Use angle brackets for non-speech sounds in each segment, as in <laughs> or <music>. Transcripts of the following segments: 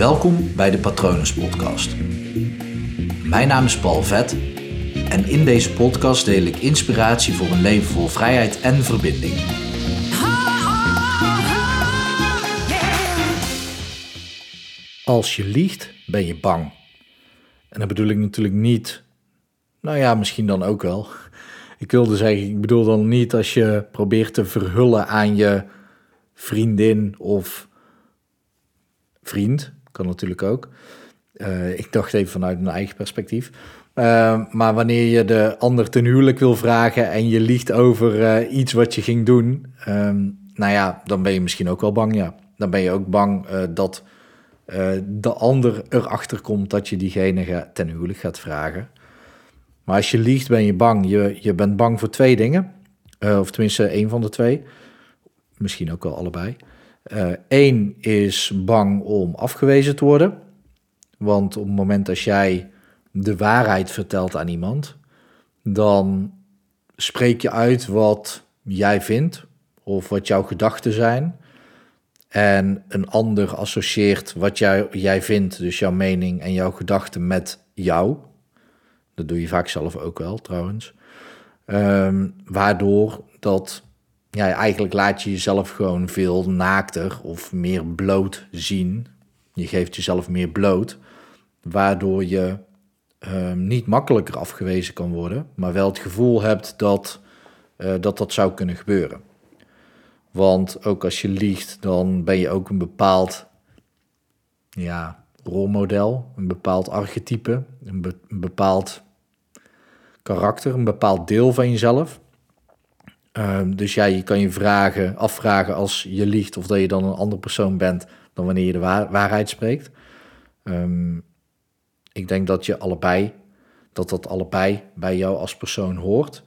Welkom bij de Patronus Podcast. Mijn naam is Paul Vet en in deze podcast deel ik inspiratie voor een leven vol vrijheid en verbinding. Als je liegt, ben je bang. En dat bedoel ik natuurlijk niet, nou ja, misschien dan ook wel. Ik wilde zeggen, ik bedoel dan niet als je probeert te verhullen aan je vriendin of vriend, kan natuurlijk ook. Uh, ik dacht even vanuit mijn eigen perspectief. Uh, maar wanneer je de ander ten huwelijk wil vragen en je liegt over uh, iets wat je ging doen, um, nou ja, dan ben je misschien ook wel bang. Ja. Dan ben je ook bang dat de ander erachter komt dat je diegene ten huwelijk gaat vragen. Maar als je liegt, ben je bang. Je, je bent bang voor twee dingen, of tenminste één van de twee. Misschien ook wel allebei. Eén is bang om afgewezen te worden. Want op het moment dat jij de waarheid vertelt aan iemand, dan spreek je uit wat jij vindt of wat jouw gedachten zijn. En een ander associeert wat jij, jij vindt, dus jouw mening en jouw gedachten met jou. Dat doe je vaak zelf ook wel trouwens. Um, waardoor dat ja, eigenlijk laat je jezelf gewoon veel naakter of meer bloot zien. Je geeft jezelf meer bloot, waardoor je um, niet makkelijker afgewezen kan worden, maar wel het gevoel hebt dat, uh, dat dat zou kunnen gebeuren. Want ook als je liegt, dan ben je ook een bepaald ja, rolmodel, een bepaald archetype, een bepaald karakter, een bepaald deel van jezelf. Um, dus ja, je kan je vragen, afvragen als je liegt of dat je dan een andere persoon bent dan wanneer je de waar waarheid spreekt. Um, ik denk dat je allebei, dat dat allebei bij jou als persoon hoort.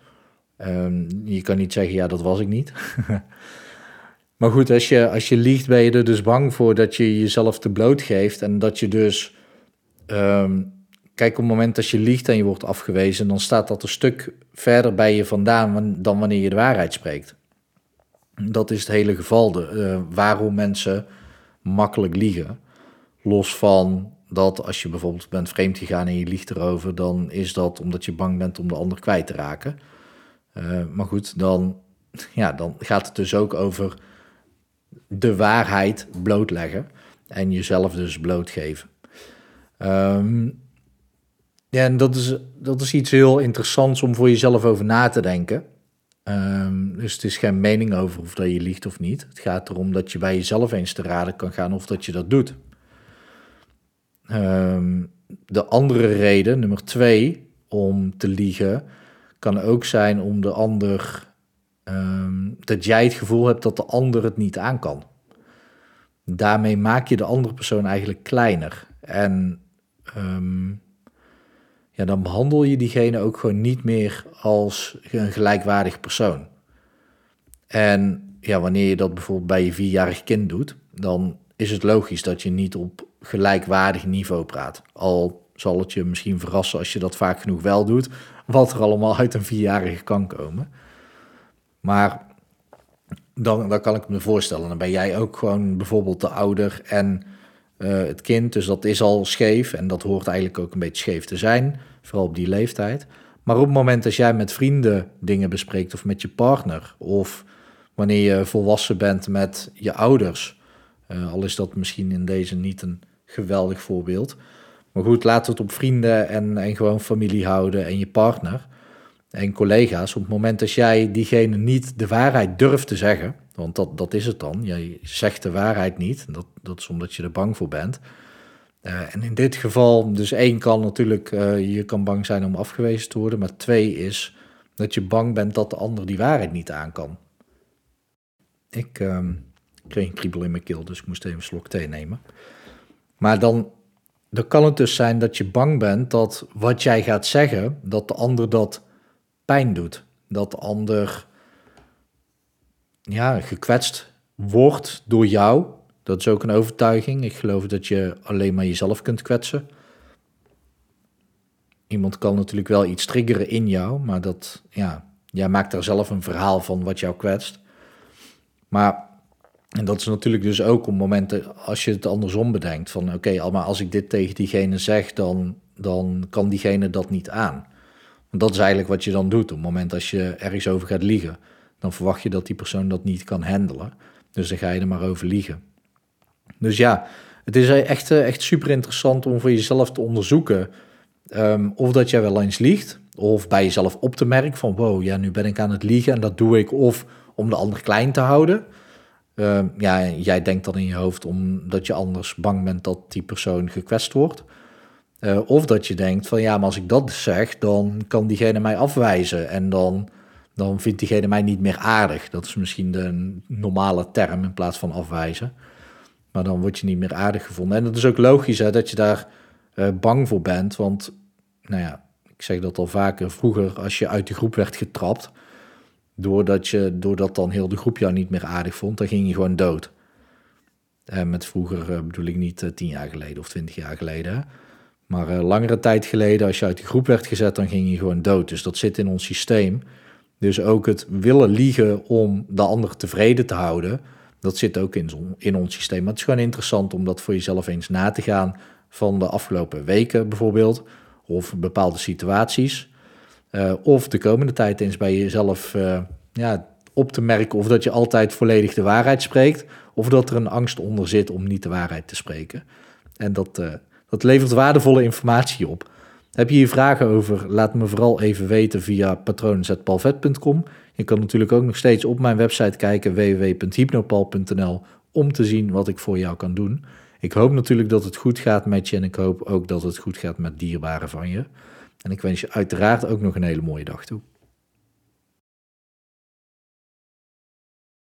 Um, je kan niet zeggen, ja, dat was ik niet. <laughs> maar goed, als je, als je liegt, ben je er dus bang voor dat je jezelf te bloot geeft en dat je dus Kijk, op het moment dat je liegt en je wordt afgewezen, dan staat dat een stuk verder bij je vandaan dan wanneer je de waarheid spreekt. Dat is het hele geval. De, uh, waarom mensen makkelijk liegen. Los van dat als je bijvoorbeeld bent vreemd gegaan en je liegt erover, dan is dat omdat je bang bent om de ander kwijt te raken. Uh, maar goed, dan, <laughs> ja, dan gaat het dus ook over de waarheid blootleggen en jezelf dus blootgeven. Um, ja, en dat is, dat is iets heel interessants om voor jezelf over na te denken. Um, dus het is geen mening over of dat je liegt of niet. Het gaat erom dat je bij jezelf eens te raden kan gaan of dat je dat doet. Um, de andere reden, nummer twee, om te liegen, kan ook zijn om de ander. Um, dat jij het gevoel hebt dat de ander het niet aan kan. Daarmee maak je de andere persoon eigenlijk kleiner. En ja, dan behandel je diegene ook gewoon niet meer als een gelijkwaardig persoon. En ja, wanneer je dat bijvoorbeeld bij je vierjarig kind doet, dan is het logisch dat je niet op gelijkwaardig niveau praat. Al zal het je misschien verrassen als je dat vaak genoeg wel doet, wat er allemaal uit een vierjarige kan komen. Maar dan, dan kan ik me voorstellen, dan ben jij ook gewoon bijvoorbeeld de ouder en het kind. Dus dat is al scheef en dat hoort eigenlijk ook een beetje scheef te zijn, vooral op die leeftijd. Maar op het moment dat jij met vrienden dingen bespreekt of met je partner, of wanneer je volwassen bent met je ouders, uh, al is dat misschien in deze niet een geweldig voorbeeld. Maar goed, laat het op vrienden en, en gewoon familie houden en je partner en collega's. Op het moment dat jij diegene niet de waarheid durft te zeggen, want dat, dat is het dan. Jij zegt de waarheid niet. Dat, dat is omdat je er bang voor bent. Uh, en in dit geval, dus één kan natuurlijk, uh, je kan bang zijn om afgewezen te worden. Maar twee is dat je bang bent dat de ander die waarheid niet aan kan. Ik uh, kreeg een kriebel in mijn keel, dus ik moest even een slok thee nemen. Maar dan, dan kan het dus zijn dat je bang bent dat wat jij gaat zeggen, dat de ander dat pijn doet. Dat de ander ja, gekwetst wordt door jou. Dat is ook een overtuiging. Ik geloof dat je alleen maar jezelf kunt kwetsen. Iemand kan natuurlijk wel iets triggeren in jou, maar dat, ja, jij maakt daar zelf een verhaal van wat jou kwetst. Maar En dat is natuurlijk dus ook op momenten als je het andersom bedenkt. Van oké, okay, maar als ik dit tegen diegene zeg, dan, dan kan diegene dat niet aan. Want dat is eigenlijk wat je dan doet. Op het moment als je ergens over gaat liegen, dan verwacht je dat die persoon dat niet kan handelen. Dus dan ga je er maar over liegen. Dus ja, het is echt, echt super interessant om voor jezelf te onderzoeken um, of dat jij wel eens liegt. Of bij jezelf op te merken van wow, ja, nu ben ik aan het liegen en dat doe ik of om de ander klein te houden. Uh, ja, jij denkt dan in je hoofd omdat je anders bang bent dat die persoon gekwetst wordt. Uh, of dat je denkt van ja, maar als ik dat zeg, dan kan diegene mij afwijzen en dan, dan vindt diegene mij niet meer aardig. Dat is misschien de normale term in plaats van afwijzen. Maar dan word je niet meer aardig gevonden. En dat is ook logisch hè, dat je daar uh, bang voor bent, want nou ja, ik zeg dat al vaker, vroeger als je uit de groep werd getrapt, doordat, je, doordat dan heel de groep jou niet meer aardig vond, dan ging je gewoon dood. En met vroeger uh, bedoel ik niet uh, tien jaar geleden of twintig jaar geleden. Maar langere tijd geleden, als je uit de groep werd gezet, dan ging je gewoon dood. Dus dat zit in ons systeem. Dus ook het willen liegen om de ander tevreden te houden, dat zit ook in, in ons systeem. Maar het is gewoon interessant om dat voor jezelf eens na te gaan van de afgelopen weken bijvoorbeeld, of bepaalde situaties. Uh, of de komende tijd eens bij jezelf uh, ja, op te merken of dat je altijd volledig de waarheid spreekt, of dat er een angst onder zit om niet de waarheid te spreken. En dat, uh, dat levert waardevolle informatie op. Heb je hier vragen over? Laat me vooral even weten via patronen.palvet.com. Je kan natuurlijk ook nog steeds op mijn website kijken www.hypnopal.nl om te zien wat ik voor jou kan doen. Ik hoop natuurlijk dat het goed gaat met je en ik hoop ook dat het goed gaat met dierbaren van je. En ik wens je uiteraard ook nog een hele mooie dag toe.